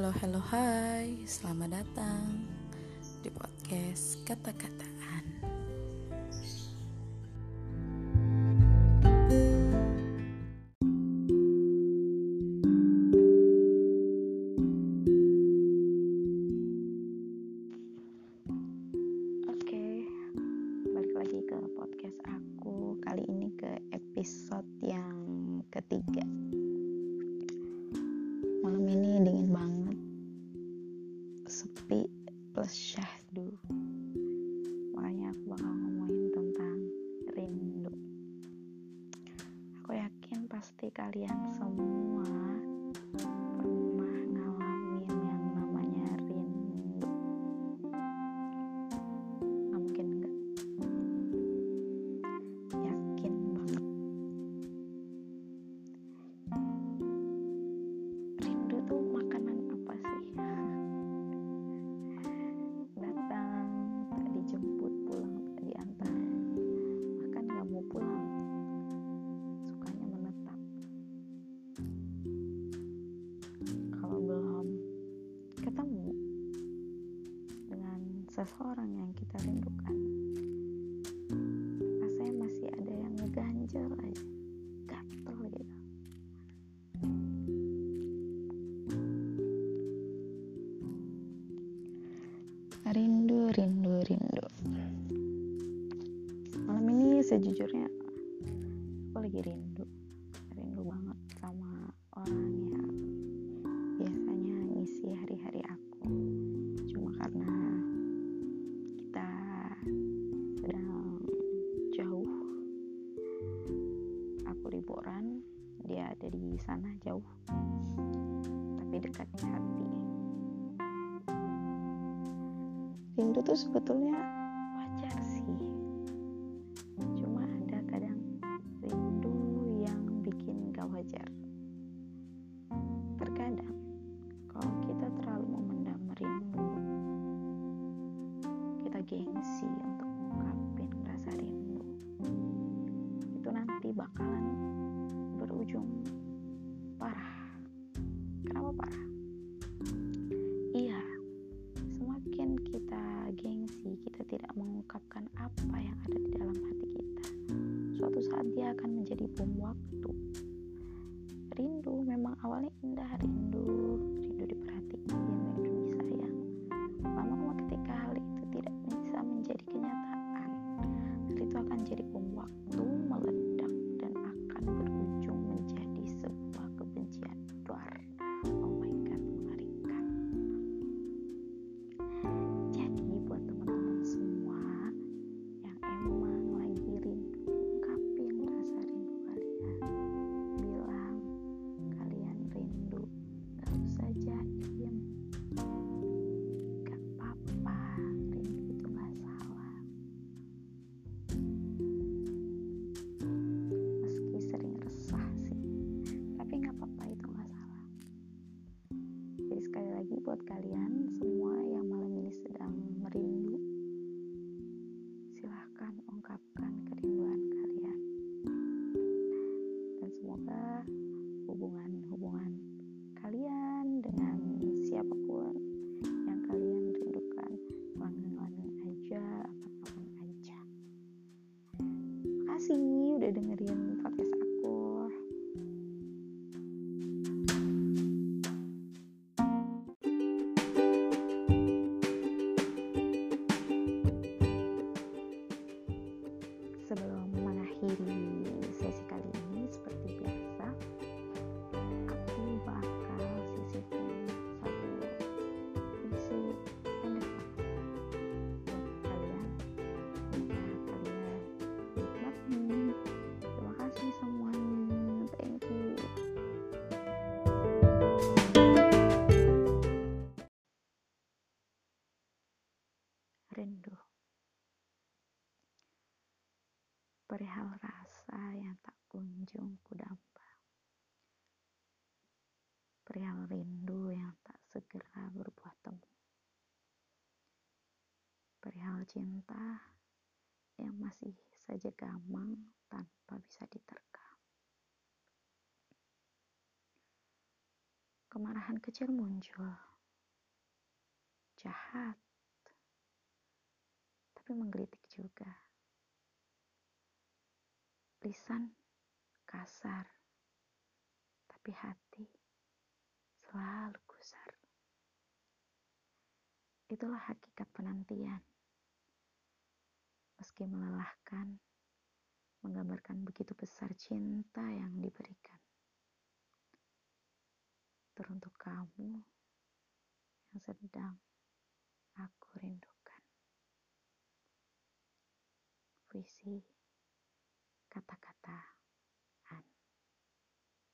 Halo, halo, hai, selamat datang di podcast kata-kataan. Aku yakin pasti kalian semua seseorang yang kita rindukan, rasanya masih ada yang ngeganjel aja. Gatel gitu. Rindu, rindu, rindu. Malam ini sejujurnya aku lagi rindu. Rindu banget sama sana jauh. Tapi dekat di hati. rindu tuh sebetulnya bom waktu. Rindu memang awalnya indah, rindu lagi buat kalian semua yang malam ini sedang merindu, silahkan ungkapkan kerinduan kalian. Dan semoga hubungan-hubungan kalian dengan siapa pun yang kalian rindukan langgeng-langgeng aja, aman-aman aja. Makasih udah dengerin podcast perihal rasa yang tak kunjung kudamba. Perihal rindu yang tak segera berbuah temu. Perihal cinta yang masih saja gamang tanpa bisa diterka. kemarahan kecil muncul. Jahat, tapi menggelitik juga. Lisan kasar, tapi hati selalu gusar. Itulah hakikat penantian. Meski melelahkan, menggambarkan begitu besar cinta yang diberikan. Teruntuk kamu yang sedang aku rindukan. Puisi